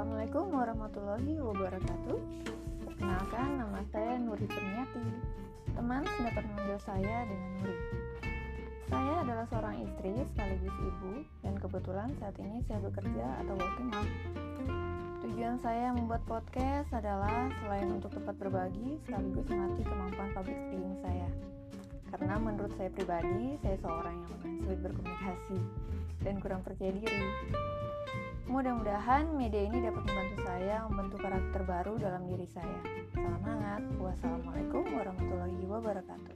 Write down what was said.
Assalamualaikum warahmatullahi wabarakatuh. Perkenalkan nama saya Nuri Perniati. Teman dapat memanggil saya dengan Nuri. Saya adalah seorang istri sekaligus ibu Dan kebetulan saat ini saya bekerja atau working out Tujuan saya membuat podcast adalah selain untuk tempat berbagi Sekaligus melatih kemampuan public speaking saya. Karena menurut saya pribadi, saya seorang yang lumayan sulit berkomunikasi dan kurang percaya diri. Mudah-mudahan media ini dapat membantu saya membentuk karakter baru dalam diri saya. Salam hangat. Wassalamualaikum warahmatullahi wabarakatuh.